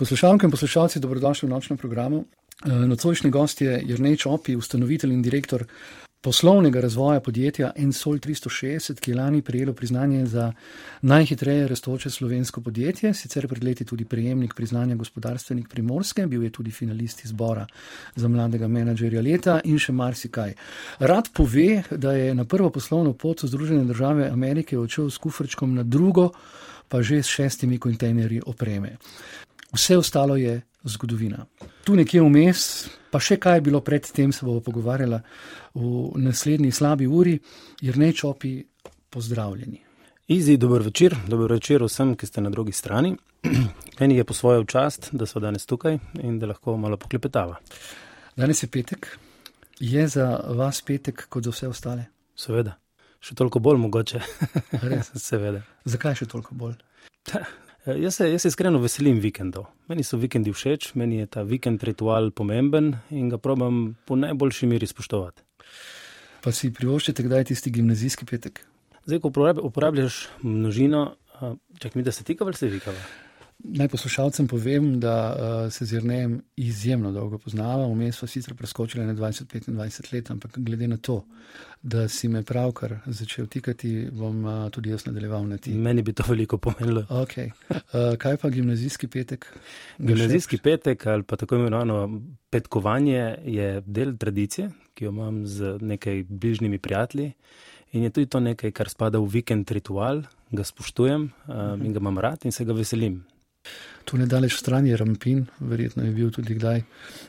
Poslušalke in poslušalci, dobrodošli v nočnem programu. Nocojšnji gost je Jrnej Čopi, ustanovitelj in direktor poslovnega razvoja podjetja Ensol 360, ki je lani prejelo priznanje za najhitreje rastoče slovensko podjetje, sicer pred leti tudi prejemnik priznanja gospodarstvenik Primorske, bil je tudi finalist izbora za mladega menedžerja leta in še marsikaj. Rad pove, da je na prvo poslovno pot v Združene države Amerike odšel s kufrčkom na drugo, pa že s šestimi kontejnerji opreme. Vse ostalo je zgodovina. Tu nekje vmes, pa še kaj je bilo predtem, se bomo pogovarjali v naslednji slabi uri, jer nečopi, pozdravljeni. Izi, dober večer, dober večer vsem, ki ste na drugi strani. Meni je po svojo čast, da smo danes tukaj in da lahko malo poklepetava. Danes je petek, je za vas petek kot za vse ostale? Seveda, še toliko bolj mogoče. Seveda. Zakaj še toliko bolj? Eh, jaz se, jaz se iskreno veselim vikendov. Meni so vikendi všeč, meni je ta vikend ritual pomemben in ga probam po najboljši meri spoštovati. Pa si privoščite, kdaj je tisti gimnazijski petek? Zdaj, ko uporabljaš množino, čak mi, da se tika ali se vikava. Naj poslušalcem povem, da uh, se z Jrnejem izjemno dolgo poznava. Vmes smo sicer preskočili na 20-25 let, ampak glede na to, da si me pravkar začel tikati, bom uh, tudi jaz nadaljeval na ti. Meni bi to veliko pomenilo. Okay. Uh, kaj pa gimnazijski petek? Gimnazijski petek ali pa tako imenovano petkovanje je del tradicije, ki jo imam z nekaj bližnjimi prijatelji. In je tudi to nekaj, kar spada v vikend ritual, ga spoštujem uh -huh. in ga imam rad in se ga veselim. Tu ne daleč stran je Rampin, verjetno je bil tudi kdaj.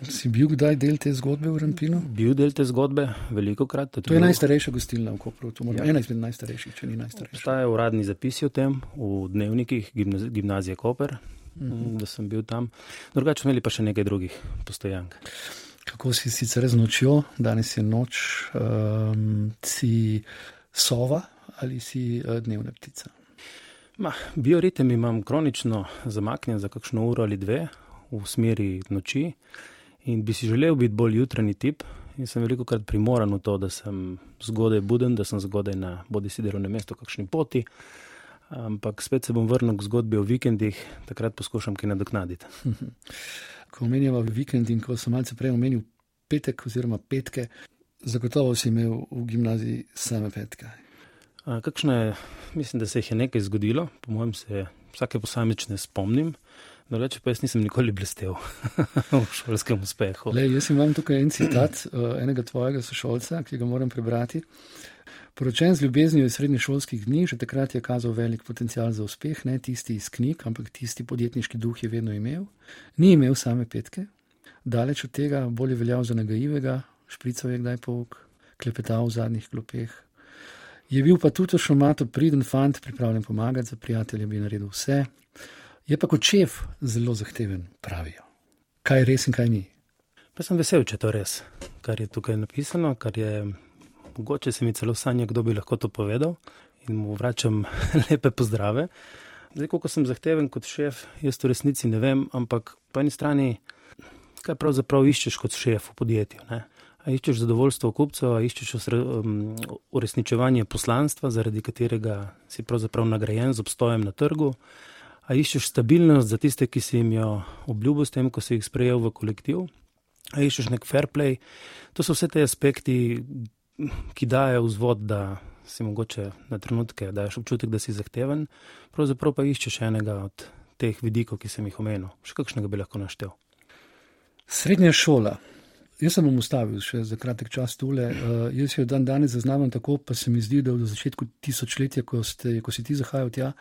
Si bil kdaj del te zgodbe v Rampinu? Bil del te zgodbe, veliko krat. To je bil... najstarejša gostilna v Kopru, to mora biti ja. ena izmed najstarejših, če ni najstarejša. Obstajajo uradni zapisi o tem v dnevnikih gimnazije Koper, uh mhm. -huh. da sem bil tam. Drugače imeli pa še nekaj drugih postojank. Kako si sicer z nočjo, danes je noč, um, si sova ali si uh, dnevna ptica? Ma, bioritem imam kronično zamaknjen za kakšno uro ali dve v smeri noči in bi si želel biti bolj jutranji tip. In sem veliko krat primoran v to, da sem zgodaj buden, da sem zgodaj na bodi si delovnem mestu, kakšni poti. Ampak spet se bom vrnil k zgodbi o vikendih, takrat poskušam kaj nadoknaditi. Ko omenjava vikend in ko sem malce prej omenil petek oziroma petke, zagotovo si imel v gimnaziji same petke. Kakšne, mislim, da se jih je nekaj zgodilo, po mojem se vsake posamične spomnim, drugače pa jaz nisem nikoli blestev v šolskem uspehu. Le, jaz imam tukaj en citat uh, enega tvojega sošolca, ki ga moram prebrati. Poročen z ljubeznijo iz srednješolskih dni, že takrat je kazal velik potencial za uspeh, ne tisti iz knjig, ampak tisti podjetniški duh je vedno imel. Ni imel same petke, daleč od tega, bolje veljal za nagajivega, šprical je kdaj pouk, klepetal v zadnjih klopeh, Je bil pa tudi šumato priden fant, pripravljen pomagati, za prijatelje bi naredil vse. Je pa kot šef zelo zahteven, pravijo. Kaj je res in kaj ni. Pa sem vesel, če je to res, kar je tukaj napisano, kar je mogoče se mi celo sanja, kdo bi lahko to povedal in mu vračam lepe pozdrave. Zdaj, koliko sem zahteven kot šef, jaz to resnici ne vem, ampak po eni strani, kaj pravzaprav iščeš kot šef v podjetju. Ne? Iščeš zadovoljstvo kupcev, a iščeš uresničevanje poslanstva, zaradi katerega si pravzaprav nagrajen z obstojem na trgu, a iščeš stabilnost za tiste, ki si jim jo obljubil s tem, ko si jih sprejel v kolektiv, a iščeš nek fair play. To so vse te aspekti, ki dajo vzvod, da si mogoče na trenutke daš občutek, da si zahteven, pravzaprav pa iščeš enega od teh vidikov, ki sem jih omenil. Še kakšnega bi lahko naštel? Srednja šola. Jaz sem bom ustavil še za kratek čas tole. Uh, jaz jo dan danes zaznavam tako, pa se mi zdi, da v začetku tisočletja, ko, ste, ko si ti zahajal tja,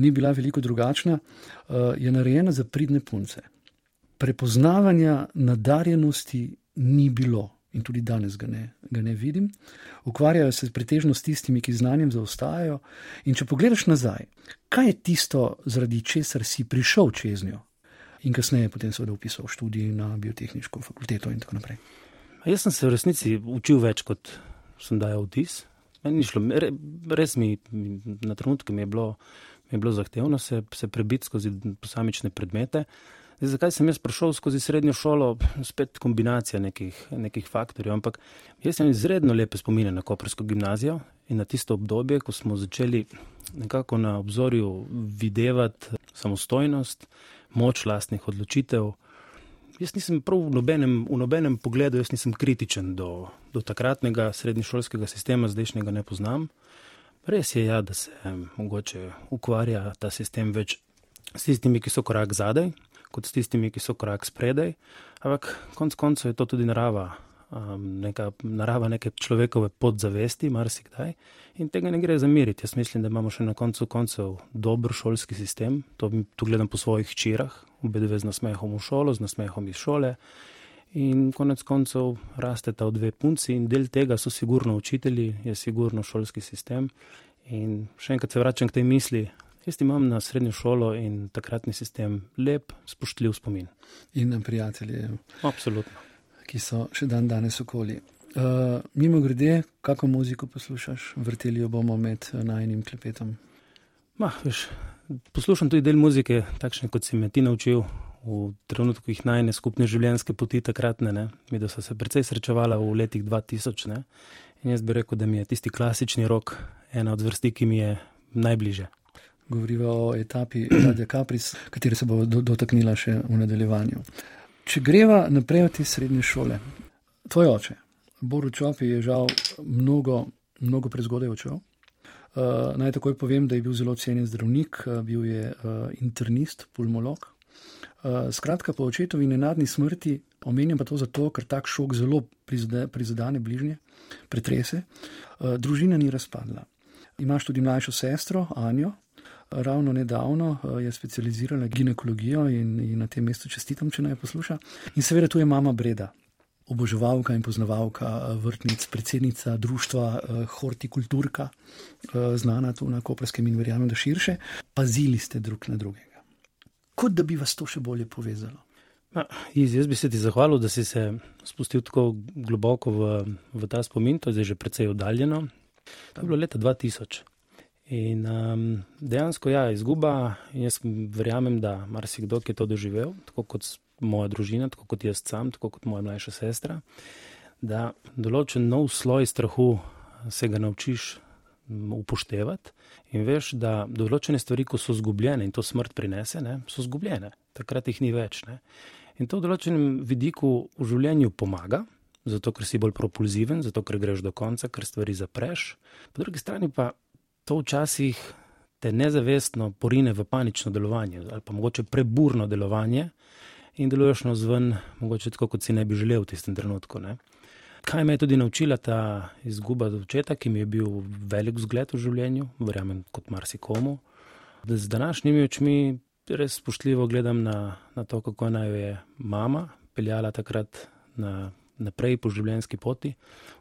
ni bila veliko drugačna, uh, je narejena za pridne punce. Prepoznavanja nadarjenosti ni bilo in tudi danes ga ne, ga ne vidim. Ukvarjajo se pretežno s tistimi, ki znanjem zaostajajo. In če pogledaš nazaj, kaj je tisto, zaradi česar si prišel čez njo? In kasneje potem seveda upisal študij na biotehniško fakulteto in tako naprej. Jaz sem se v resnici učil več, kot sem dajal vtis. Šlo, res mi na trenutke mi je bilo, mi je bilo zahtevno se, se prebiti skozi posamične predmete. Zdaj, zakaj sem jaz prišel skozi srednjo šolo, spet kombinacija nekih, nekih faktorjev. Ampak jaz sem izredno lepe spomine na Kopersko gimnazijo in na tisto obdobje, ko smo začeli nekako na obzorju videti samostojnost, moč lastnih odločitev. Jaz nisem prav v nobenem, v nobenem pogledu, jaz nisem kritičen do, do takratnega srednješolskega sistema, zdajšnjega ne poznam. Res je, ja, da se mogoče ukvarja ta sistem več s tistimi, ki so korak zadaj, kot s tistimi, ki so korak spredaj. Ampak konec koncev je to tudi narava, um, neka narava neke človekove podzavesti, marsikdaj. In tega ne gre zamiriti. Jaz mislim, da imamo še na koncu koncev dober šolski sistem. To tu gledam po svojih čirah, obedve z nasmehom v šolo, z nasmehom iz šole. In konec koncev raste ta dve punci in del tega so sigurno učitelji, je sigurno šolski sistem. In še enkrat se vračam k tej misli, Jaz imam na srednjo šolo in takratni sistem lep, spoštljiv spomin. In na prijatelje. Absolutno. Ki so še dan danes okoli. Uh, mimo grede, kako muziko poslušaš, vrteli jo bomo med uh, najnim klepetom. Ma, veš, poslušam tudi del muzike, takšne kot si me ti naučil v trenutku jih najne skupne življenjske poti takratne. Ne? Mi, da so se precej srečevala v letih 2000. Ne? In jaz bi rekel, da mi je tisti klasični rok ena od vrsti, ki mi je najbližje govoriva o etapi Radia Capris, kateri se bo do, dotaknila še v nadaljevanju. Če greva naprej od te srednje šole, tvoj oče, Boru Čopi, je žal mnogo, mnogo prezgodaj odšel. Uh, naj takoj povem, da je bil zelo cenjen zdravnik, uh, bil je uh, internist, pulmolog. Uh, skratka, po očetovi nenadni smrti, omenjam pa to zato, ker tak šok zelo prizadene, prizadene bližnje, pretrese, uh, družina ni razpadla. Imaš tudi mlajšo sestro, Anjo, ravno nedavno eh, je specializirala ginekologijo in, in na tem mestu čestitam, če naj posluša. In seveda tu je mama Breda, oboževalka in poznavalka eh, vrtnic, predsednica društva eh, Hortikulturka, znana tu na Koperskem in verjamem, da širše. Pazili ste drug na drugega. Kot da bi vas to še bolje povezalo. Ma, iz, jaz bi se ti zahvalil, da si se spustil tako globoko v, v ta spomin, to je že precej oddaljeno. To je bilo leta 2000. In um, dejansko ja, izguba. Jaz verjamem, da marsikdo, ki je to doživel, tako kot moja družina, tako kot jaz sam, tako kot moja mlajša sestra, da določen nov sloj strahu se ga naučiš upoštevati in veš, da določene stvari, ko so zgubljene in to smrt prinese, ne, so zgubljene, takrat jih ni več. Ne. In to v določenem vidiku v življenju pomaga. Zato, ker si bolj propulziven, zato, ker greš do konca, ker stvari zapreš. Po drugi strani pa to včasih te nezavestno porine v panično delovanje ali pa mogoče preburno delovanje in deluješ na zven, mogoče tako, kot si ne bi želel v tistem trenutku. Ne? Kaj me je tudi naučila ta izguba očeta, ki mi je bil velik zgled v življenju, verjamem, kot marsikomu, da z današnjimi očmi res spoštljivo gledam na, na to, kako naj jo je mama peljala takrat na naprej po življenjski poti.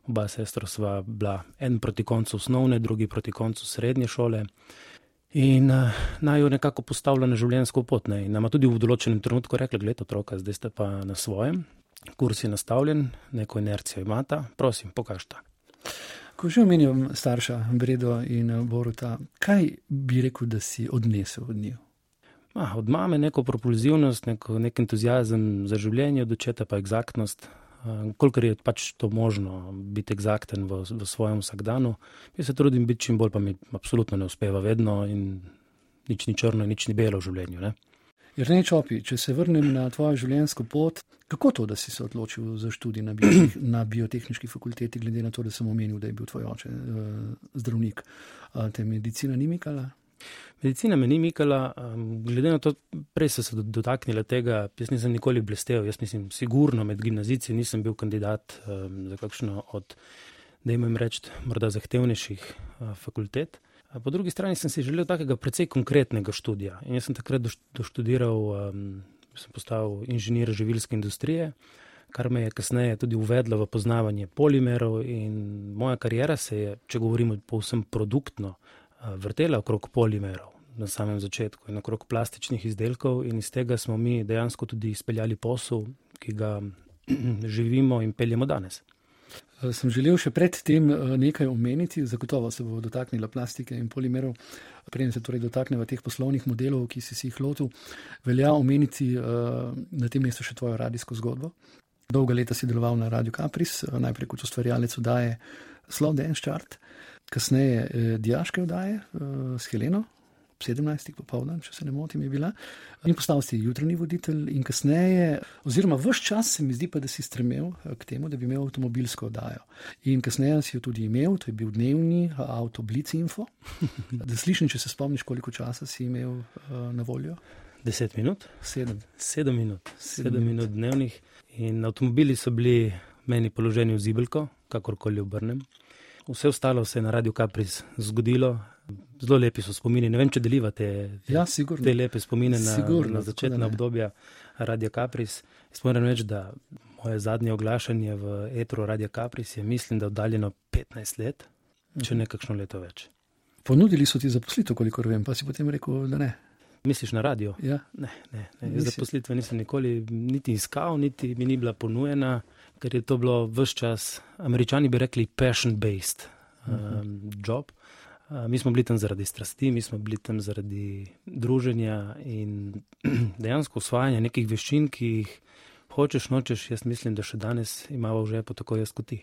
Oba sestra sva bila en proti koncu osnovne, drugi proti koncu srednje šole. In uh, naj jo nekako postavlja na življenjsko pot. Ne. In nama tudi v določenem trenutku rekla: Glej, otroka, zdaj ste pa na svojem, kurs je nastavljen, neko inercijo imata, prosim, pokažite. Ko že omenjam starša Bredo in eh, Boruta, kaj bi rekel, da si odnesel od njih? Ah, od mame neko propulzivnost, neko, nek entuzijazem za življenje, od očeta pa egzaktnost, Eh, kolikor je pač to možno, biti eksakten v, v svojem vsakdanu. Jaz se trudim biti čim bolj, pa mi absolutno ne uspeva vedno in nič ni črno, nič ni belo v življenju. Jrnej Čopi, če se vrnem na tvojo življenjsko pot, kako to, da si se odločil za študij na, bio, na biotehnički fakulteti, glede na to, da sem omenil, da je bil tvoj oče uh, zdravnik, uh, te medicina ni mikala? Medicina me ni mikala, um, glede na to, prej sem se dotaknila tega, jaz nisem nikoli blestev, jaz mislim, sigurno med gimnazici nisem bil kandidat um, za kakšno od, da imam reči, morda zahtevnejših uh, fakultet. Po drugi strani sem si želel takega precej konkretnega študija in jaz sem takrat doštudiral, um, sem postal inženir živilske industrije, kar me je kasneje tudi uvedlo v poznavanje polimerov in moja karijera se je, če govorimo povsem produktno, vrtela okrog polimerov na samem začetku in okrog plastičnih izdelkov, in iz tega smo mi dejansko tudi izpeljali posel, ki ga živimo in peljemo danes. Sem želel še predtem nekaj omeniti, zagotovo se bo dotaknila plastike in polimerov. Preden se torej dotaknemo teh poslovnih modelov, ki si jih lotil, velja omeniti na tem mestu še tvojo radijsko zgodbo. Dolga leta si deloval na Radio Capris, najprej kot ustvarjalec oddaje Slow Dance Chart kasneje eh, diaške vdaje eh, s Heleno, 17. popoldan, če se ne motim, je bila. In postal si jutranji voditelj in kasneje, oziroma vse čas se mi zdi pa, da si stremel eh, k temu, da bi imel avtomobilsko oddajo. In kasneje si jo tudi imel, to je bil dnevni avto Blitz Info. Da slišim, če se spomniš, koliko časa si imel uh, na voljo. Deset minut? Sedem. Sedem minut. Sedem, Sedem minut dnevnih. In avtomobili so bili meni položeni v zibelko, kakorkoli obrnem. Vse ostalo se je na Radio Capris zgodilo. Zelo lepi so spomini. Ne vem, če delivate ja, te lepe spomine na, sigurno, na začetna obdobja Radio Capris. Spomnim reči, da moje zadnje oglašanje v etru Radio Capris je, mislim, da oddaljeno 15 let, če ne kakšno leto več. Ponudili so ti zaposlitev, kolikor vem, pa si potem rekel, da ne. Misliš na radio? Ja. Ne, ne, ne. Zaposlitve nisem nikoli niti iskal, niti mi ni bila ponujena ker je to bilo vse čas, američani bi rekli, passion-based um, job. Uh, mi smo bili tam zaradi strasti, mi smo bili tam zaradi druženja in dejansko usvajanja nekih veščin, ki jih hočeš, nočeš. Jaz mislim, da še danes imamo v žepu tako jaz kot ti.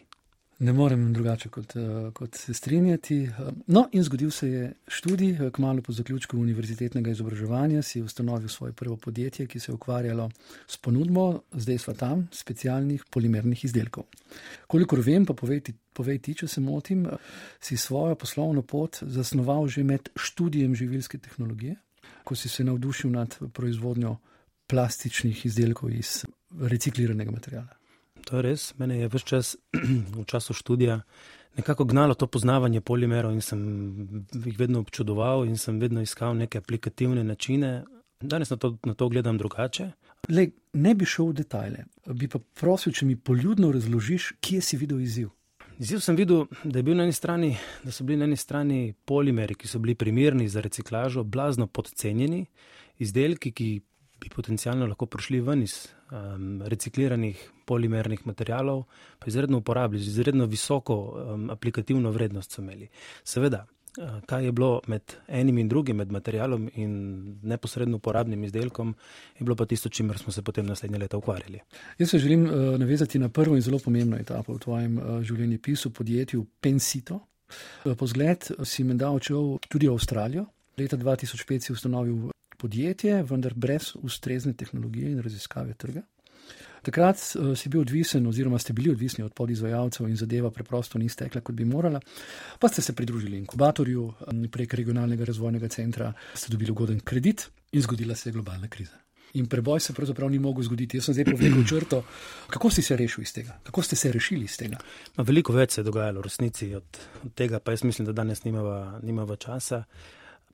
Ne morem drugače kot, eh, kot se strinjati. Eh, no, in zgodil se je študij, eh, kmalo po zaključku univerzitetnega izobraževanja si ustanovil svoje prvo podjetje, ki se je ukvarjalo s ponudbo, zdaj sva tam, specialnih polimernih izdelkov. Kolikor vem, pa povej ti, povej ti, če se motim, si svojo poslovno pot zasnoval že med študijem živilske tehnologije, ko si se navdušil nad proizvodnjo plastičnih izdelkov iz recikliranega materijala. To je res. Mene je vse čas v času študija nekako gnalo to poznavanje polimerov in sem jih vedno občudoval in sem vedno iskal neke aplikativne načine. Danes na to, na to gledam drugače. Le, ne bi šel v detajle, bi pa prosil, če mi poljudno razložiš, kje si videl izziv. Izziv sem videl, da, bil strani, da so bili na eni strani polimeri, ki so bili primerni za reciklažo, blazno podcenjeni, izdelki, ki bi potencialno lahko prišli ven iz um, recikliranih polimernih materijalov, pa izredno uporabljali, izredno visoko um, aplikativno vrednost so imeli. Seveda, uh, kaj je bilo med enim in drugim, med materijalom in neposredno uporabnim izdelkom, je bilo pa tisto, čimer smo se potem naslednje leta ukvarjali. Jaz se želim uh, navezati na prvo in zelo pomembno etapo v tvojem uh, življenjepisu, podjetju Pensito. Po zgled si me dal odšel tudi Avstralijo. Leta 2005 si ustanovil podjetje, vendar brez ustrezne tehnologije in raziskave trga. Takrat uh, si bil odvisen, oziroma ste bili odvisni od podizvajalcev in zadeva preprosto ni stekla, kot bi morala. Pa ste se pridružili inkubatorju um, prek regionalnega razvojnega centra, ste dobili ugoden kredit in zgodila se je globalna kriza. In preboj se pravzaprav ni mogel zgoditi. Jaz sem zdaj povedal črto, kako si se rešil iz tega, kako ste se rešili iz tega. Ma veliko več se je dogajalo v resnici od, od tega, pa jaz mislim, da danes nimava, nimava časa.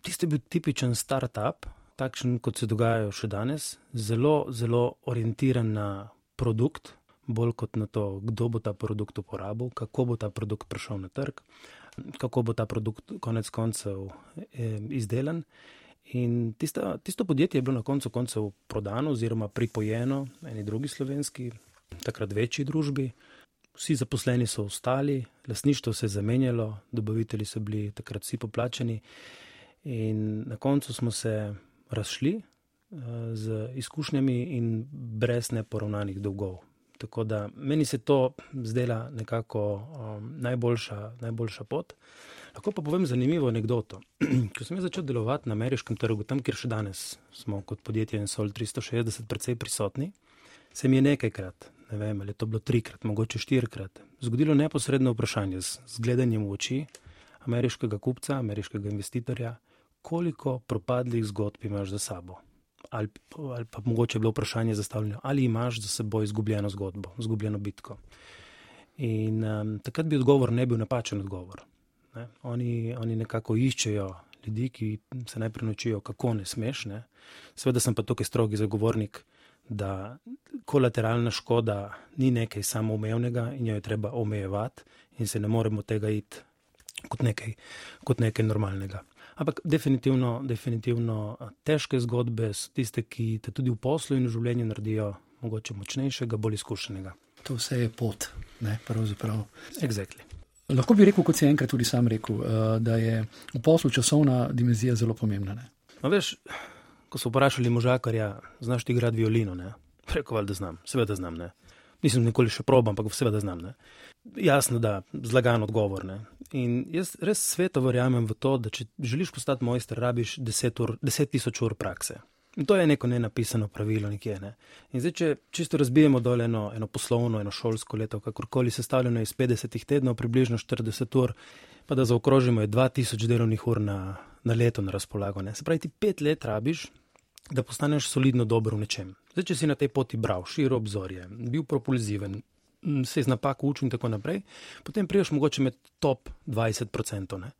Tisti je bil tipičen start-up, takšen, kot se dogajajo še danes, zelo, zelo orientiran na produkt, bolj kot na to, kdo bo ta produkt uporabil, kako bo ta produkt prišel na trg, kako bo ta produkt konec koncev eh, izdelan. In tista, tisto podjetje je bilo na koncu koncev prodano oziroma pripojeno eni drugi slovenski, takrat večji družbi. Vsi zaposleni so ostali, lasništvo se je zamenjalo, dobavitelji so bili takrat vsi poplačeni. In na koncu smo se razšli uh, z izkušnjami in brez neporovnanih dolgov. Tako da meni se to zdela nekako um, najboljša, najboljša pot. Lahko pa povem zanimivo anegdoto. Ko sem začel delovati na ameriškem trgu, tam, kjer še danes smo kot podjetje Ensol 360 precej prisotni, se mi je nekajkrat, ne vem, ali je to bilo trikrat, mogoče štirikrat, zgodilo neposredno vprašanje z gledanjem v oči ameriškega kupca, ameriškega investitorja, koliko propadlih zgodb imaš za sabo. Ali, ali pa mogoče je bilo vprašanje zastavljeno, ali imaš za seboj izgubljeno zgodbo, izgubljeno bitko. In um, takrat bi odgovor ne bil napačen odgovor. Ne? Oni, oni nekako iščejo ljudi, ki se najprej naučijo, kako ne smeš. Ne? Sveda sem pa tukaj strogi zagovornik, da kolateralna škoda ni nekaj samoumevnega in jo je treba omejevati, in se ne moremo tega iti kot nekaj, kot nekaj normalnega. Ampak definitivno, definitivno težke zgodbe so tiste, ki te tudi v poslu in v življenju naredijo mogoče močnejšega, bolj izkušenega. To vse je pot, ne pravzaprav. Exactly. Lahko bi rekel, kot si enkrat tudi sam rekel, da je v poslu časovna dimenzija zelo pomembna. No, veš, ko so vprašali možakarja, znaš ti igrati violino? Ne? Rekel, da znam, seveda znam. Ne? Nisem nikoli še proba, ampak seveda znam. Ne? Jasno, da zlagan odgovor. Ne? In jaz res sveto verjamem v to, da če želiš postati mojster, rabiš 10 tisoč ur prakse. In to je neko nenapisano pravilo nekje. Ne? In zdaj, če čisto razbijemo dol eno, eno poslovno, eno šolsko leto, kakorkoli sestavljeno iz 50 tednov, približno 40 ur, pa da zaokrožimo je 2000 delovnih ur na, na leto na razpolago. Ne? Se pravi, ti pet let rabiš, da postaneš solidno dober v nečem. Zdaj, če si na tej poti bral, širo obzorje, bil propulziven, se iz napak učil in tako naprej, potem priješ mogoče med top 20%. Ne?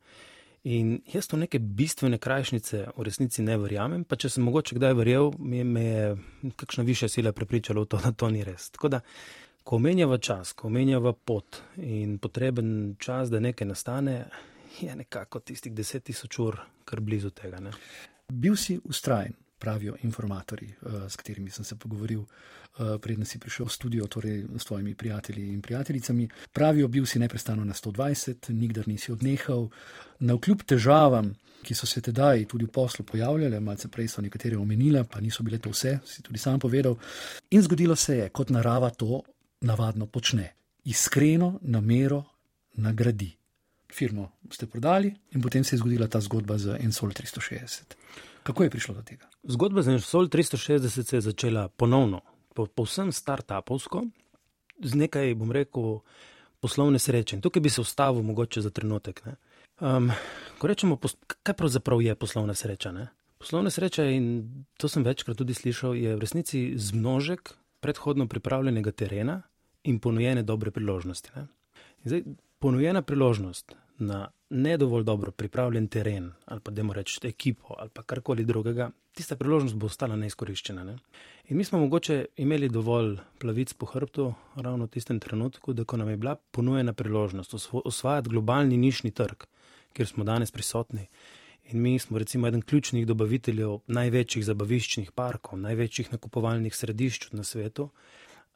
In jaz to neke bistvene krajšnice v resnici ne verjamem, pa če sem mogoče kdaj verjel, me, me je kakšna višja sila prepričala v to, da to ni res. Tako da, ko omenjava čas, ko omenjava pot in potreben čas, da nekaj nastane, je nekako tistih deset tisoč ur kar blizu tega. Ne? Bil si ustrajen pravijo informatorji, eh, s katerimi sem se pogovoril, eh, predtem si prišel v studio, torej s svojimi prijatelji in prijateljicami. Pravijo, bil si neprestano na 120, nikdar nisi odnehal. Na vkljub težavam, ki so se tedaj tudi v poslu pojavljale, malce prej so nekatere omenile, pa niso bile to vse, si tudi sam povedal. In zgodilo se je, kot narava to navadno počne. Iskreno, namero, nagradi. Firmo ste prodali, in potem se je zgodila ta zgodba z Ensol 360. Kako je prišlo do tega? Zgodba za Sol 360 se je začela ponovno, povsem po start-upovsko, z nekaj, bom rekel, poslovne sreče. In tukaj bi se ustavil mogoče za trenutek. Um, ko rečemo, kaj pravzaprav je poslovna sreča? Ne? Poslovna sreča, in to sem večkrat tudi slišal, je v resnici zmnožek predhodno pripravljenega terena in ponujene dobre priložnosti. Zdaj, ponujena priložnost na ne dovolj dobro pripravljen teren, ali pa da reč ekipo, ali pa karkoli drugega, tista priložnost bo ostala neizkoriščena. Ne? In mi smo mogoče imeli dovolj plavic po hrbtu, ravno v tistem trenutku, da ko nam je bila ponujena priložnost osvajati globalni nišni trg, kjer smo danes prisotni. In mi smo recimo eden ključnih dobaviteljev največjih zabaviščnih parkov, največjih nakupovalnih središč na svetu.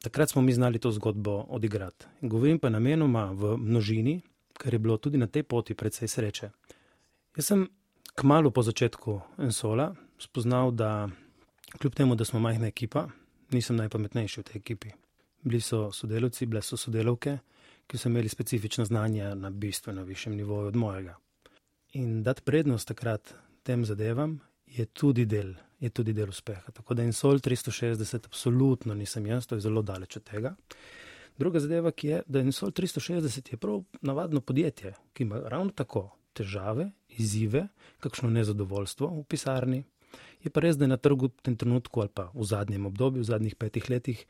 Takrat smo mi znali to zgodbo odigrati. Govorim pa namenoma v množini, ker je bilo tudi na tej poti precej sreče. Jaz sem kmalo po začetku Ensola spoznal, da kljub temu, da smo majhna ekipa, nisem najpametnejši v tej ekipi. Bili so sodelavci, bile so sodelavke, ki so imeli specifična znanja na bistveno višjem nivoju od mojega. In dati prednost takrat tem zadevam je tudi del, je tudi del uspeha. Tako da Ensol 360 absolutno nisem jaz, to je zelo daleč od tega. Druga zadeva, ki je, da je Nisol 360 je prav navadno podjetje, ki ima ravno tako težave, izzive, kakšno nezadovoljstvo v pisarni. Je pa res, da je na trgu v tem trenutku ali pa v zadnjem obdobju, v zadnjih petih letih,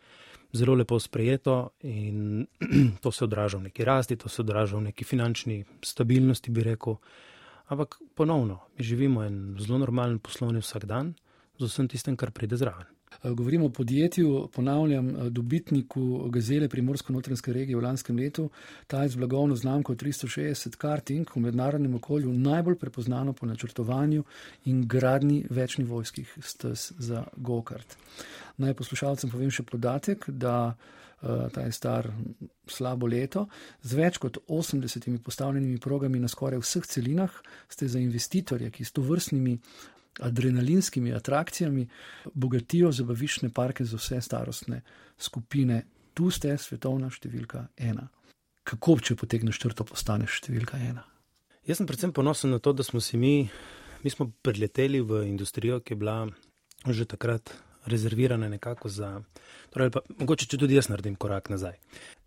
zelo lepo sprejeto in to se odraža v neki rasti, to se odraža v neki finančni stabilnosti, bi rekel. Ampak ponovno, mi živimo en zelo normalen poslovni vsakdan z vsem tistem, kar pride zraven. Eh, govorimo o podjetju, ponavljam, eh, dobitniku Gazele Primorsko-Notranske regije v lanskem letu. Ta je z blagovno znamko 360 karting v mednarodnem okolju najbolj prepoznano po načrtovanju in gradni večnivojskih stez za go-kart. Naj poslušalcem povem še podatek, da uh, ta je star slabo leto, z več kot 80 postavljenimi programi na skoraj vseh celinah ste za investitorje, ki s to vrstnimi adrenalinskimi atrakcijami, bogatijo zabavišne parke za vse starostne skupine. Tu ste svetovna številka ena. Kako, če potegneš črto, postaneš številka ena? Jaz sem predvsem ponosen na to, da smo si mi, mi smo predleteli v industrijo, ki je bila že takrat rezervirana nekako za. Torej, pa, mogoče, če tudi jaz naredim korak nazaj.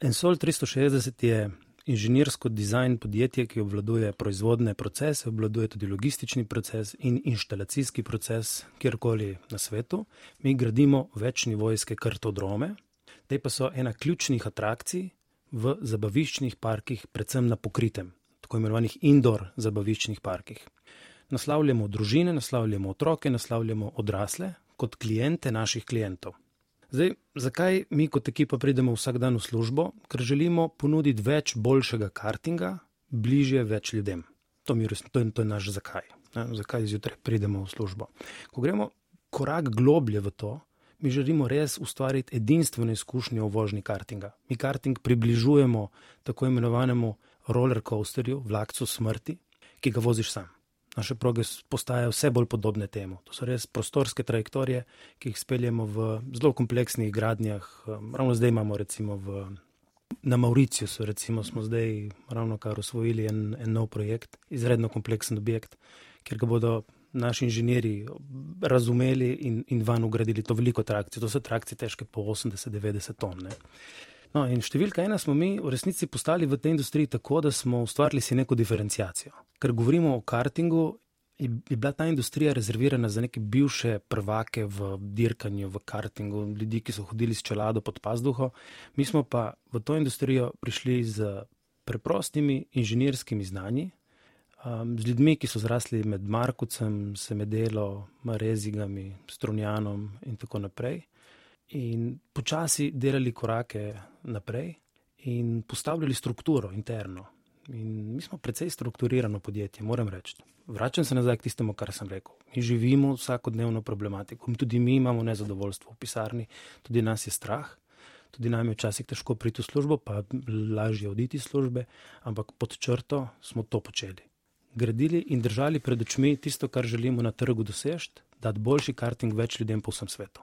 Ensol 360 je inženirsko dizajn podjetje, ki obvladuje proizvodne procese, obvladuje tudi logistični proces in inštalacijski proces kjerkoli na svetu. Mi gradimo večnivojske kartodrome, te pa so ena ključnih atrakcij v zabaviščnih parkih, predvsem na pokritem, tako imenovanih indoor zabaviščnih parkih. Naslavljamo družine, naslavljamo otroke, naslavljamo odrasle kot klijente naših klientov. Zdaj, zakaj mi kot ekipa pridemo vsak dan v službo? Ker želimo ponuditi več boljšega kartinga, bližje več ljudem. To, mi, to, je, to je naš zakaj. Ne? Zakaj zjutraj pridemo v službo? Ko gremo korak globlje v to, mi želimo res ustvariti edinstveno izkušnjo v vožnji kartinga. Mi karting približujemo tako imenovanemu roller coasterju, vlakcu smrti, ki ga voziš sam. Naše proge postajajo vse bolj podobne temu. To so res prostorske trajektorije, ki jih speljemo v zelo kompleksnih gradnjah. Ravno zdaj imamo recimo v, na Mauriciju, recimo smo zdaj ravno kar usvojili en, en nov projekt, izredno kompleksen objekt, kjer ga bodo naši inženirji razumeli in, in van ugradili to veliko trakcijo. To so trakcije težke po 80-90 ton. Ne. No, in številka ena smo mi v resnici postali v tej industriji tako, da smo ustvarili si neko diferencijacijo. Ker govorimo o kartingu, je, je bila ta industrija rezervirana za neke bivše prvake v dirkanju, v kartingu, ljudi, ki so hodili s čelado pod pazduho. Mi smo pa v to industrijo prišli z preprostimi inženirskimi znanji, um, z ljudmi, ki so zrasli med Markucem, Semedelo, Marezigami, Strunjanom in tako naprej in počasi delali korake naprej in postavljali strukturo interno. In mi smo precej strukturirano podjetje, moram reči. Vračam se nazaj k tistemu, kar sem rekel. Mi živimo vsakodnevno problematiko tudi mi imamo nezadovoljstvo v pisarni, tudi nas je strah, tudi nam je včasih težko priti v službo, pa lažje oditi iz službe, ampak pod črto smo to počeli. Gradili in držali pred očmi tisto, kar želimo na trgu doseči, dati boljši karting več ljudem po vsem svetu.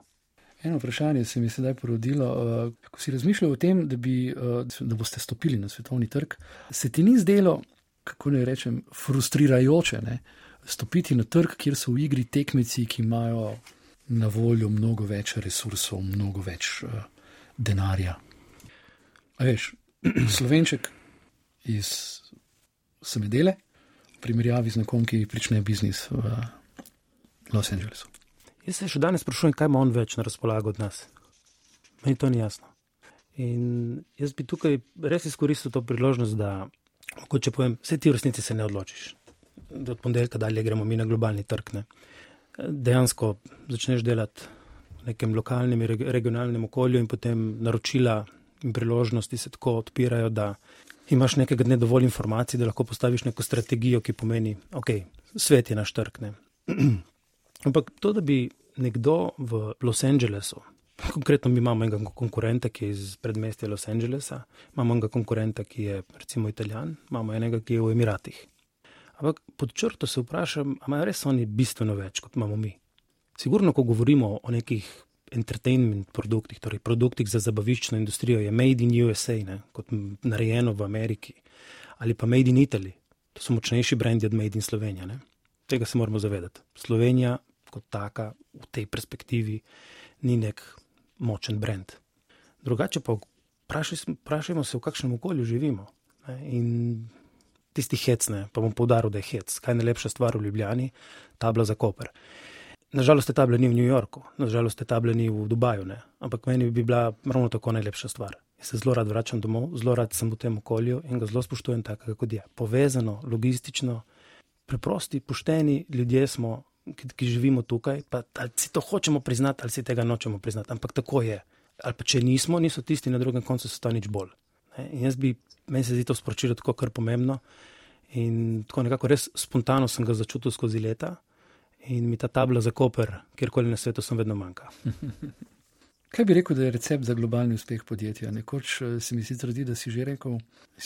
Eno vprašanje se mi je sedaj porodilo. Uh, ko si razmišljal o tem, da, bi, uh, da boste stopili na svetovni trg, se ti ni zdelo, kako naj rečem, frustrirajoče ne? stopiti na trg, kjer so v igri tekmeci, ki imajo na voljo mnogo več resursov, mnogo več uh, denarja. A veš, slovenček iz Semedele, v primerjavi z nekom, ki prične biznis v Los Angelesu. Jaz se še danes sprašujem, kaj ima on več na razpolago od nas. Meni to ni jasno. In jaz bi tukaj res izkoristil to priložnost, da, kot če povem, vse ti v resnici se ne odločiš. Od ponedeljka dalje gremo mi na globalni trg. Ne. Dejansko začneš delati v nekem lokalnem in regionalnem okolju, in potem naročila in priložnosti se tako odpirajo, da imaš nekega dne dovolj informacij, da lahko postaviš neko strategijo, ki pomeni, okay, svet je naš trg. Ampak to, da bi nekdo v Los Angelesu, konkretno mi imamo enega konkurenta, ki je iz predmestja Los Angelesa, imamo enega konkurenta, ki je recimo Italijan, imamo enega, ki je v Emiratih. Ampak pod črto se vprašam, ali imajo res oni bistveno več, kot imamo mi. Sigurno, ko govorimo o nekih entertainment produktih, torej produktih za zabaviščno industrijo, je Made in USA, ne, kot narejeno v Ameriki, ali pa Made in Italy. To so močnejši brendi od Made in Slovenija. Ne. Tega se moramo zavedati. Slovenija kot taka v tej perspektivi ni nek močen brand. Drugače pa vprašajmo se, v kakšnem okolju živimo. Ne? In tisti hec, ne? pa bom povdaril, da je hec. Kaj je najlepša stvar v Ljubljani? Tabla za koper. Nažalost, te table ni v New Yorku, nažalost, te table ni v Dubaju, ne? ampak meni bi bila ravno tako najlepša stvar. Jaz se zelo rad vračam domov, zelo rad sem v tem okolju in ga zelo spoštujem tako, kot je. Povezano, logistično, preprosti, pošteni ljudje smo, ki, ki živimo tukaj, pa ali si to hočemo priznati, ali si tega nočemo priznati. Ampak tako je. Ali pa če nismo, niso tisti na drugem koncu sveta nič bolj. Ne? In jaz bi, meni se zdi to sporočilo tako kar pomembno. In tako nekako res spontano sem ga začutil skozi leta in mi ta tabla za koper, kjerkoli na svetu sem vedno manjka. Kaj bi rekel, da je recept za globalni uspeh podjetja? Nekoč eh, se mi sicer zdi, da si že rekel,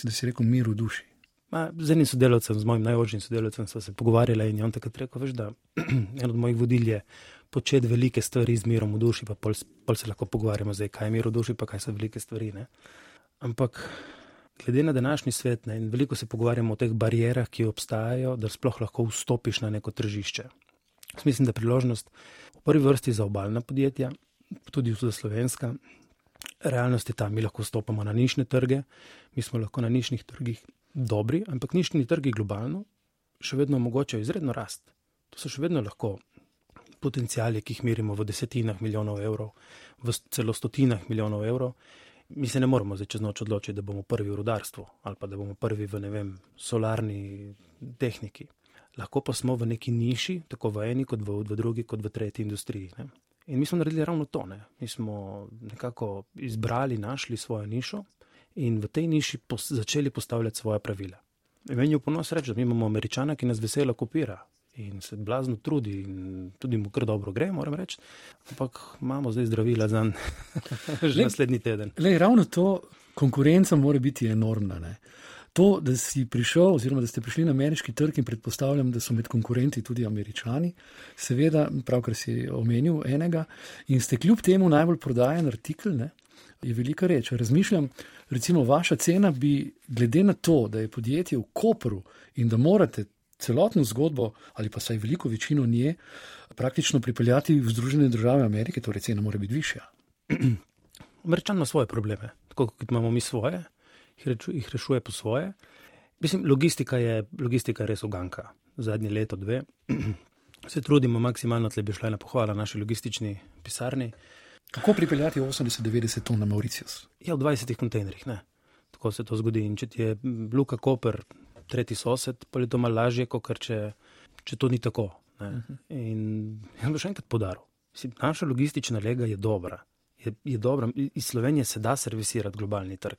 da si rekel mir v duši. Z enim sodelavcem, z mojim najožjim sodelavcem, smo se pogovarjali in je on takrat rekel, veš, da en od mojih vodilj je početi velike stvari z mirom v duši, pa pol, pol se lahko pogovarjamo zdaj, kaj je mir v duši, pa kaj so velike stvari. Ne? Ampak glede na današnji svet ne, in veliko se pogovarjamo o teh barijerah, ki obstajajo, da sploh lahko vstopiš na neko tržišče. Mislim, da priložnost v prvi vrsti za obaljna podjetja, tudi za slovenska. Realnost je ta, mi lahko stopamo na nišne trge, mi smo lahko na nišnih trgih dobri, ampak nišni trgi globalno še vedno omogočajo izredno rast. To so še vedno lahko potencijali, ki jih merimo v desetinah milijonov evrov, v celo stotinah milijonov evrov. Mi se ne moramo zdaj čez noč odločiti, da bomo prvi v rudarstvu ali pa da bomo prvi v ne vem, solarni tehniki. Lahko pa smo v neki niši, tako v eni, kot v, v drugi, kot v tretji industriji. Ne? In mi smo naredili ravno to. Ne? Mi smo nekako izbrali, našli svojo nišo in v tej niši pos začeli postavljati svoje pravila. Meni je v ponos reči, da imamo američana, ki nas veselo kopira in se blazno trudi, in tudi mu kar dobro gre, moram reči. Ampak imamo zdaj zdravila za naslednji teden. Le, ravno to konkurenca mora biti enormna. Ne? To, da si prišel, oziroma da ste prišli na ameriški trg in predpostavljam, da so med konkurenti tudi američani, seveda, pravkar si omenil enega in ste kljub temu najbolj prodajen artikel, ne, je velika reč. Razmišljam, recimo, vaša cena bi, glede na to, da je podjetje v Kopru in da morate celotno zgodbo ali pa saj veliko večino nje praktično pripeljati v Združene države Amerike, torej cena mora biti višja. Američan ima svoje probleme, tako kot imamo mi svoje, jih rešuje po svoje. Mislim, logistika je, logistika je res uganka. Zadnje leto, dve, se trudimo maksimalno, tle bi šla ena pohvala naši logistični pisarni. Kako pripeljati 80-90 ton na Mauricius? Ja, v 20 kontejnerjih, ne. Tako se to zgodi. In če ti je Luka Koper, tretji sosed, pa je to malo lažje, kot če, če to ni tako. Uh mhm. -huh. In jaz bi še enkrat podaril. Naša logistična lega je dobra. Je, je dobra. Iz Slovenije se da servisirati globalni trg.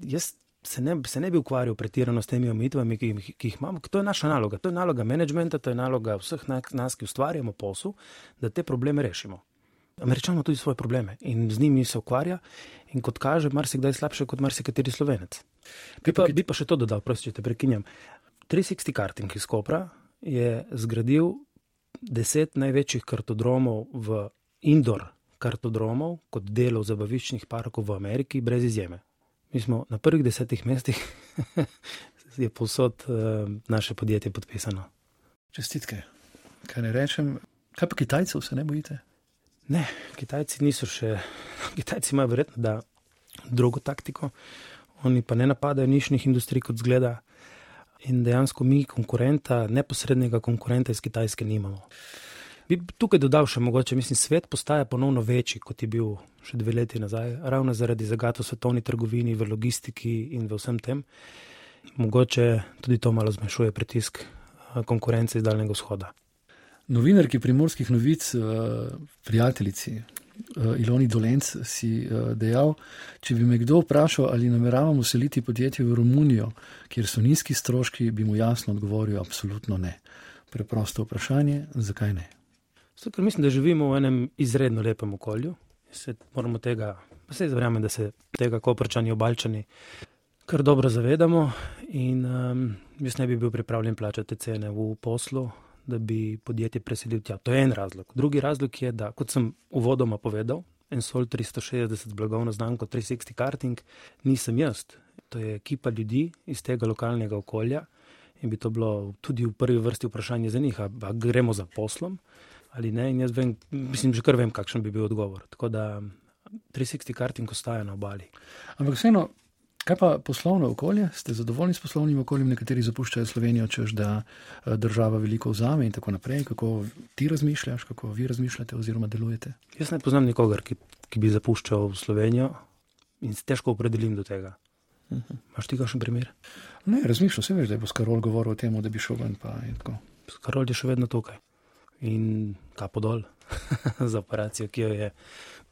Jaz se ne, se ne bi ukvarjal pretirano s temi omejitvami, ki, ki jih imamo. To je naša naloga. To je naloga menedžmenta, to je naloga vseh nas, ki ustvarjamo posel, da te probleme rešimo. Američan ima tudi svoje probleme in z njimi se ukvarja, in kot kaže, marsikdaj slabše kot marsikateri slovenec. Bi pa, bi pa še to dodal, prosim, če te prekinjam. 360 karting iz Kopra je zgradil deset največjih kartodromov v indoor kartodromov kot delov zabaviščnih parkov v Ameriki, brez izjeme. Mi smo na prvih desetih mestih, je povsod uh, naše podjetje podpisano. Čestitke. Kaj ne rečem, kaj pa Kitajcev se ne bojite? Ne, Kitajci niso še, Kitajci imajo verjetno drugo taktiko, oni pa ne napadajo nišnih industrij kot zgleda. In dejansko mi konkurenta, neposrednega konkurenta iz Kitajske nimamo. Bi tukaj dodal še mogoče, mislim, svet postaja ponovno večji, kot je bil še dve leti nazaj, ravno zaradi zagato svetovni trgovini, v logistiki in v vsem tem. Mogoče tudi to malo zmanjšuje pritisk eh, konkurence iz Daljnega vzhoda. Novinarki primorskih novic, eh, prijateljici eh, Iloni Dolenc, si eh, dejal, če bi me kdo vprašal, ali nameravamo seliti podjetje v Romunijo, kjer so nizki stroški, bi mu jasno odgovoril: absolutno ne. Preprosto vprašanje, zakaj ne? Zato, ker mislim, da živimo v enem izredno lepem okolju. Se moramo tega, pa se izverjamem, da se tega koprčani obalčani kar dobro zavedamo. In um, jaz ne bi bil pripravljen plačati cene v poslu, da bi podjetje preselil tja. To je en razlog. Drugi razlog je, da, kot sem uvodoma povedal, en sol 360 blagovno znamko 360 karting nisem jaz. To je ekipa ljudi iz tega lokalnega okolja in bi to bilo tudi v prvi vrsti vprašanje za njih, ali gremo za poslom ali ne. In jaz vem, mislim, že kar vem, kakšen bi bil odgovor. Tako da 360 karting ostaja na obali. Ampak vseeno, Kaj pa poslovno okolje? Ste zadovoljni s poslovnim okoljem? Nekateri zapuščajo Slovenijo, čež da eh, država veliko vzame in tako naprej. Kako ti razmišljaš, kako vi razmišljate oziroma delujete? Jaz ne poznam nikogar, ki, ki bi zapuščal Slovenijo in se težko opredelim do tega. Uh -huh. Máš ti kakšen primer? Ne, razmišljam, se veš, da je Skarol govoril o tem, da bi šel ven. Skarol je še vedno tukaj in ta podol za operacijo, ki jo je,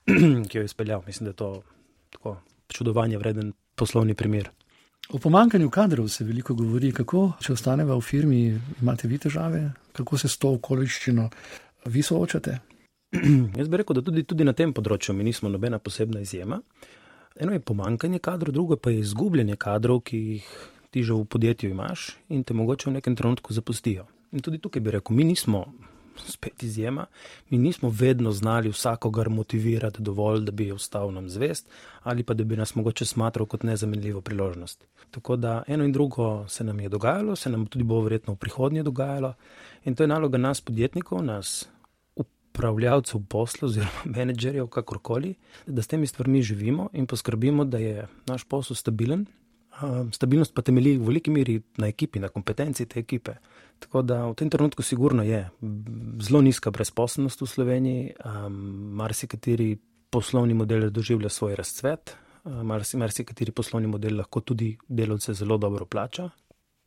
ki jo je izpeljal. Mislim, da je to tako čudovanje vreden poslovni primer. O pomankanju kadrov se veliko govori. Kako, če ostaneva v firmi, imate vi težave, kako se s to okoliščino vi soočate? Jaz bi rekel, da tudi, tudi na tem področju mi nismo nobena posebna izjema. Eno je pomankanje kadrov, drugo pa je izgubljanje kadrov, ki jih ti že v podjetju imaš in te mogoče v nekem trenutku zapustijo. In tudi tukaj bi rekel, mi nismo spet izjema. Mi nismo vedno znali vsakogar motivirati dovolj, da bi ostal nam zvest ali pa da bi nas mogoče smatral kot nezamenljivo priložnost. Tako da eno in drugo se nam je dogajalo, se nam tudi bo verjetno v prihodnje dogajalo in to je naloga nas podjetnikov, nas upravljavcev posla oziroma menedžerjev, kakorkoli, da s temi stvarmi živimo in poskrbimo, da je naš posel stabilen. Stabilnost pa temelji v veliki meri na ekipi, na kompetenci te ekipe. Tako da v tem trenutku sigurno je zelo nizka brezposobnost v Sloveniji, um, marsikateri poslovni model doživlja svoj razcvet, um, marsikateri poslovni model lahko tudi delovce zelo dobro plača.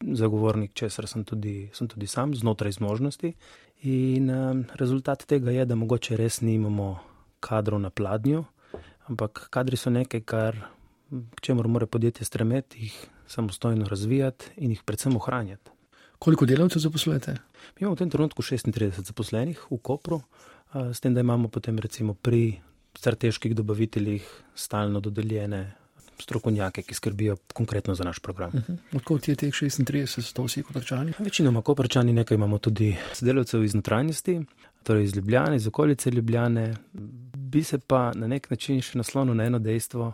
Zagovornik, česar sem tudi, sem tudi sam, znotraj zmožnosti. In um, rezultat tega je, da mogoče res nimamo kadrov na pladnju, ampak kadri so nekaj, kar, čemu mora podjetje stremeti, jih samostojno razvijati in jih predvsem ohranjati. Koliko delavcev zaposlujete? Mi imamo v tem trenutku 36 zaposlenih v Kopru, s tem, da imamo potem recimo pri strateških dobaviteljih stalno dodeljene strokovnjake, ki skrbijo konkretno za naš program. Uh -huh. Odkud je teh 36, so vsi koprčani? Večinoma koprčani, nekaj imamo tudi sodelavcev iz notranjosti, torej iz Ljubljane, iz okolice Ljubljane. Bi se pa na nek način še naslonil na eno dejstvo.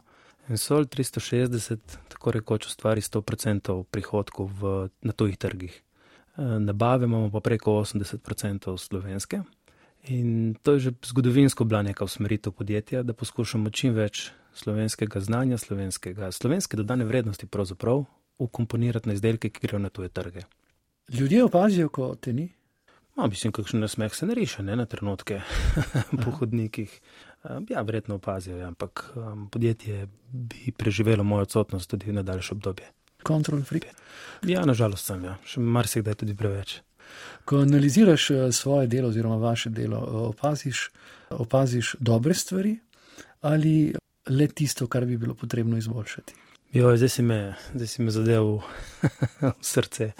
Sol 360 tako rekoč ustvari 100% prihodkov v, na tujih trgih. E, nabave imamo pa preko 80% slovenske. In to je že zgodovinsko bila neka usmeritev podjetja, da poskušamo čim več slovenskega znanja, slovenskega, slovenske dodane vrednosti pravzaprav ukomponirati na izdelke, ki grejo na tuje trge. Ljudje opazijo, ko te ni. No, mislim, kakšen nasmeh se ne riše, ne na trenutke po hodnikih. Ja, verjetno opazijo, ja, ampak podjetje bi preživelo mojo odsotnost tudi na daljše obdobje. Control freak. Ja, nažalost sem, ja. še marsikdaj tudi preveč. Ko analiziraš eh, svoje delo oziroma vaše delo, eh, opaziš, opaziš dobre stvari ali le tisto, kar bi bilo potrebno izboljšati. Jo, zdaj si me, zdaj si me zadev v srce.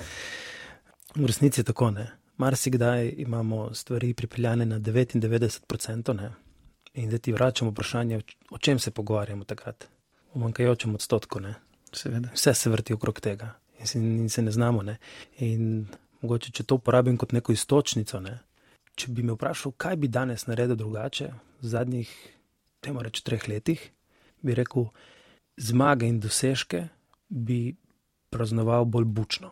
V resnici je tako, ne. Marsikdaj imamo stvari pripeljane na 99%, ne. In da ti vračamo vprašanje, o čem se pogovarjamo takrat. O manjkajočem odstotku, ne. Seveda. Vse se vrti okrog tega in se, in se ne znamo, ne. In mogoče, če to uporabim kot neko istočnico, ne. Če bi me vprašal, kaj bi danes naredil drugače v zadnjih, temo reči, treh letih, bi rekel, zmage in dosežke bi praznoval bolj bučno.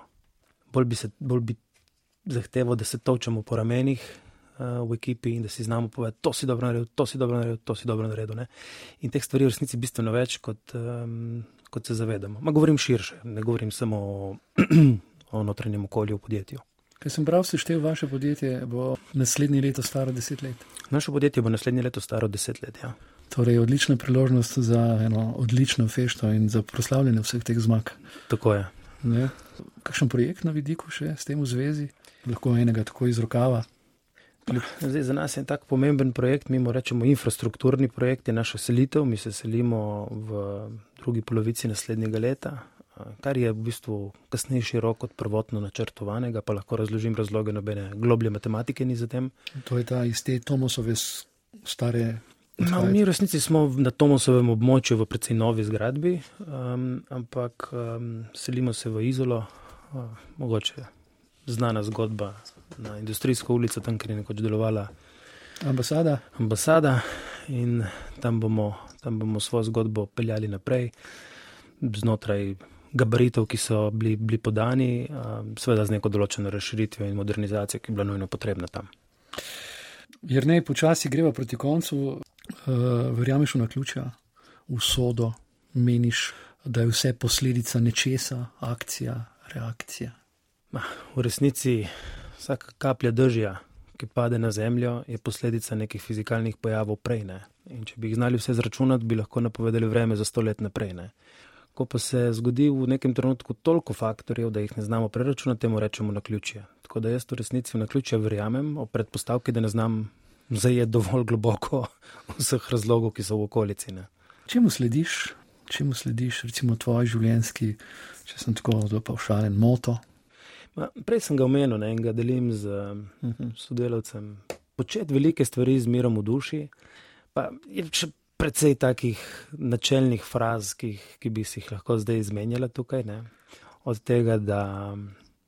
Bolj bi, se, bolj bi zahteval, da se točemo po ramenih uh, v ekipi in da si znamo povedati, to si dobro naredil, to si dobro naredil, to si dobro naredil. Ne? In teh stvari v resnici bistveno več, kot, um, kot se zavedamo. Ma govorim širše, ne govorim samo o, o notranjem okolju v podjetju. Ker sem prav seštevil, vaše podjetje bo naslednje leto staro deset let. Naše podjetje bo naslednje leto staro deset let. Ja. Torej, odlična priložnost za eno odlično fešto in za proslavljanje vseh teh zmag. Tako je. Ne? Kakšen projekt na vidiku še s tem v zvezi? Lahko enega tako iz rokava. Zdaj, za nas je tak pomemben projekt, mi rečemo infrastrukturni projekt, je naša selitev. Mi se selimo v drugi polovici naslednjega leta, kar je v bistvu kasnejši rok od prvotno načrtovanega, pa lahko razložim razloge, nobene globlje matematike ni za tem. To je ta iz te Tomosove stare No, mi v resnici smo na Tomosovem območju v precej novi zgradbi, um, ampak um, selimo se v Izolo, uh, mogoče znana zgodba na industrijsko ulico, tam, kjer je nekoč delovala ambasada. ambasada in tam bomo, tam bomo svojo zgodbo peljali naprej znotraj gabaritov, ki so bili, bili podani, seveda z neko določeno razširitvijo in modernizacijo, ki je bila nujno potrebna tam. Jer ne, počasi greva proti koncu. Uh, verjameš v naključja, v sodo, meniš, da je vse posledica nečesa, akcija, reakcija. Ma, v resnici vsaka kaplja držja, ki pade na zemljo, je posledica nekih fizikalnih pojavov prej. Ne? In če bi jih znali vse zračunati, bi lahko napovedali vreme za sto let naprej. Ne? Ko pa se zgodi v nekem trenutku toliko faktorjev, da jih ne znamo preračunati, temu rečemo naključje. Tako da jaz v resnici v naključje verjamem, o predpostavki, da ne znam zajeti dovolj globoko vseh razlogov, ki so v okolici. Ne. Čemu slediš, čemu slediš, recimo, tvoj življenjski, če sem tako zelo paušalen, moto? Prej sem ga omenil ne, in ga delim z uh mhm. -huh. sodelavcem. Početi velike stvari z mirom v duši, pa je še precej takih načelnih fraz, ki, ki bi si jih lahko zdaj izmenjala tukaj. Ne. Od tega, da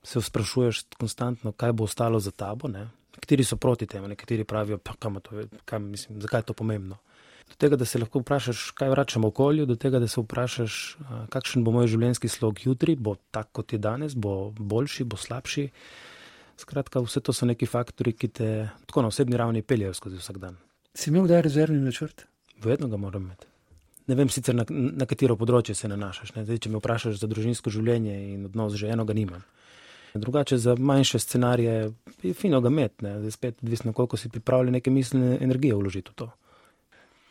se sprašuješ konstantno, kaj bo ostalo za tabo, ne. Nekateri so proti temu, nekateri pravijo, kam to, kam, mislim, zakaj je to pomembno. Do tega, da se lahko vprašaš, kaj vračamo okolju, do tega, da se vprašaš, kakšen bo moj življenjski slog jutri, bo tak kot je danes, bo boljši, bo slabši. Skratka, vse to so neki faktori, ki te tako na osebni ravni peljejo skozi vsak dan. Si imel kdaj rezervni načrt? Vedno ga moram imeti. Ne vem sicer na, na katero področje se nanašaš. Zdaj, če me vprašaš za družinsko življenje in odnos, že eno ga nimam. Drugače za manjše scenarije je fino ga imeti, spet odvisno, koliko si pripravljen neke miselne energije vložiti v to.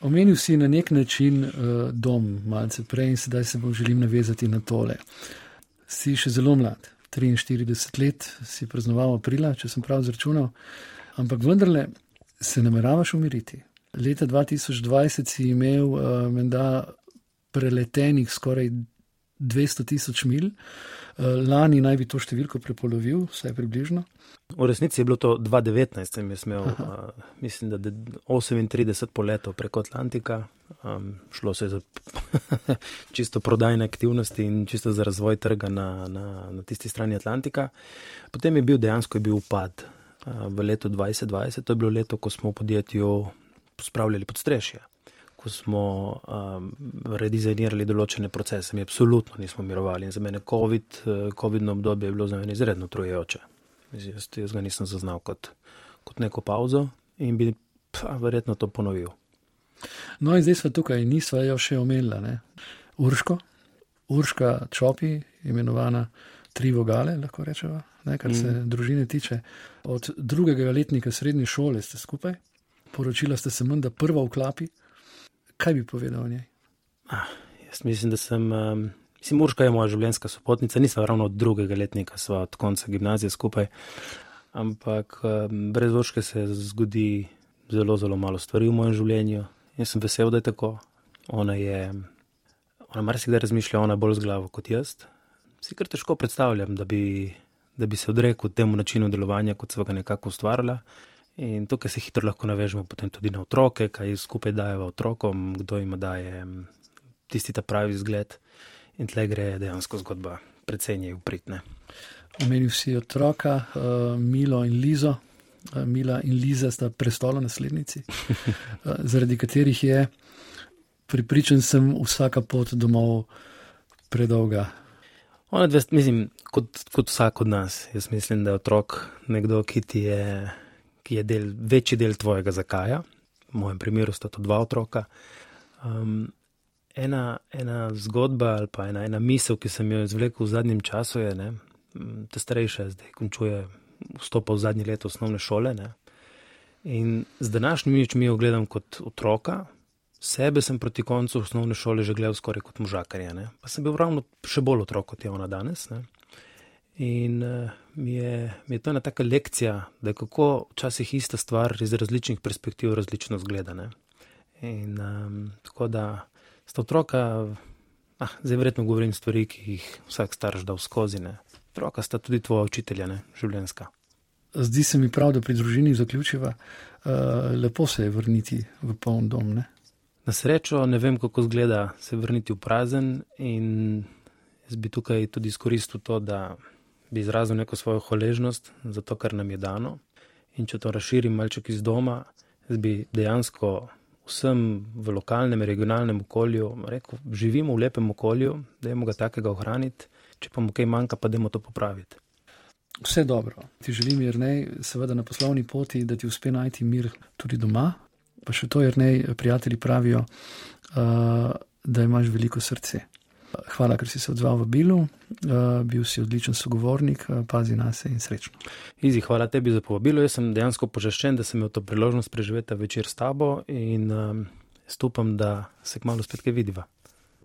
Omenil si na nek način uh, dom, malce prej in sedaj se bom želim navezati na tole. Si še zelo mlad, 43 let, si praznoval aprila, če sem prav zračunal, ampak vendarle se nameravaš umiriti. Leta 2020 si imel uh, menda preletenih skoraj 200 tisoč mil. Lani naj bi to številko prepolovil, vsaj približno. V resnici je bilo to 2019, sem jaz imel, uh, mislim, da 38 poletov preko Atlantika. Um, šlo se je za čisto prodajne aktivnosti in čisto za razvoj trga na, na, na tisti strani Atlantika. Potem je bil dejansko je bil upad uh, v letu 2020, to je bilo leto, ko smo v podjetju spravljali podstrešje ko smo um, redizajnirali določene procese, mi absolutno nismo mirovali in za mene COVID, uh, COVID-no obdobje je bilo za mene izredno trujejoče. Jaz, jaz ga nisem zaznal kot, kot neko pauzo in bi pa verjetno to ponovil. No in zdaj smo tukaj, nismo jo še omenili, Urško, Urška Čopi, imenovana tri vogale, lahko rečemo, ne, kar se mm. družine tiče. Od drugega letnika srednje šole ste skupaj, poročila ste se menda prva v klapi. Kaj bi povedal o njej? Ah, jaz mislim, da sem. Um, mislim, Urška je moja življenjska sopotnica, nisem ravno od drugega letnika, sva od konca gimnazije skupaj. Ampak um, brez Urške se zgodi zelo, zelo malo stvari v mojem življenju. Jaz sem vesel, da je tako. Ona je. Ona marsikdaj razmišlja, ona bolj z glavo kot jaz. Si kar težko predstavljam, da bi, da bi se odrekel temu načinu delovanja, kot sva ga nekako ustvarjala. In tukaj se hitro lahko navežemo tudi na otroke, kaj skupaj dajo otrokom, kdo jim daje tisti ta pravi zgled. In tle gre dejansko zgodba precej njej upritne. Omenil si otroka, uh, Milo in Lizo. Uh, Mila in Liza sta prestolo naslednici, uh, zaradi katerih je, pripričan sem, vsaka pot domov predolga. Ona dve, mislim, kot, kot vsak od nas. Jaz mislim, da je otrok nekdo, ki ti je ki je del, večji del tvojega zakaja. V mojem primeru sta to dva otroka. Um, ena, ena zgodba ali pa ena, ena misel, ki sem jo izvlekel v zadnjem času, je, da te starejše zdaj končuje vstop v zadnji let osnovne šole. Ne? In z današnjimi očmi jo gledam kot otroka, sebe sem proti koncu osnovne šole že gledal skoraj kot možakarja. Pa sem bil ravno še bolj otrok kot je ona danes. Ne? In uh, mi, je, mi je to ena taka lekcija, da kako včasih ista stvar iz različnih perspektiv različno zgledana. In um, tako da sta otroka, ah, zdaj verjetno govorim stvari, ki jih vsak starš da skozi. Ne. Otroka sta tudi tvoja učitelja, ne, življenska. Zdi se mi prav, da pri družini zaključiva, uh, lepo se je vrniti v poln dom. Ne? Na srečo ne vem, kako zgleda se vrniti v prazen in jaz bi tukaj tudi izkoristil to, da bi izrazil neko svojo hvaležnost za to, kar nam je dano. In če to razširim malček iz doma, bi dejansko vsem v lokalnem, regionalnem okolju rekel: živimo v lepem okolju, da imamo ga takega ohraniti, če pa mu kaj manjka, pa da imamo to popraviti. Vse dobro. Ti želim, Jrnej, seveda na poslovni poti, da ti uspe najti mir tudi doma. Pa še to, Jrnej, prijatelji pravijo, uh, da imaš veliko srce. Hvala, ker si se odzval v Bilu, uh, bil si odličen sogovornik, uh, pazi na se in srečno. Izi, hvala tebi za povabilo. Jaz sem dejansko počaščen, da sem imel to priložnost preživeti večer s tabo in um, stupam, da se kmalo spet kaj vidiva.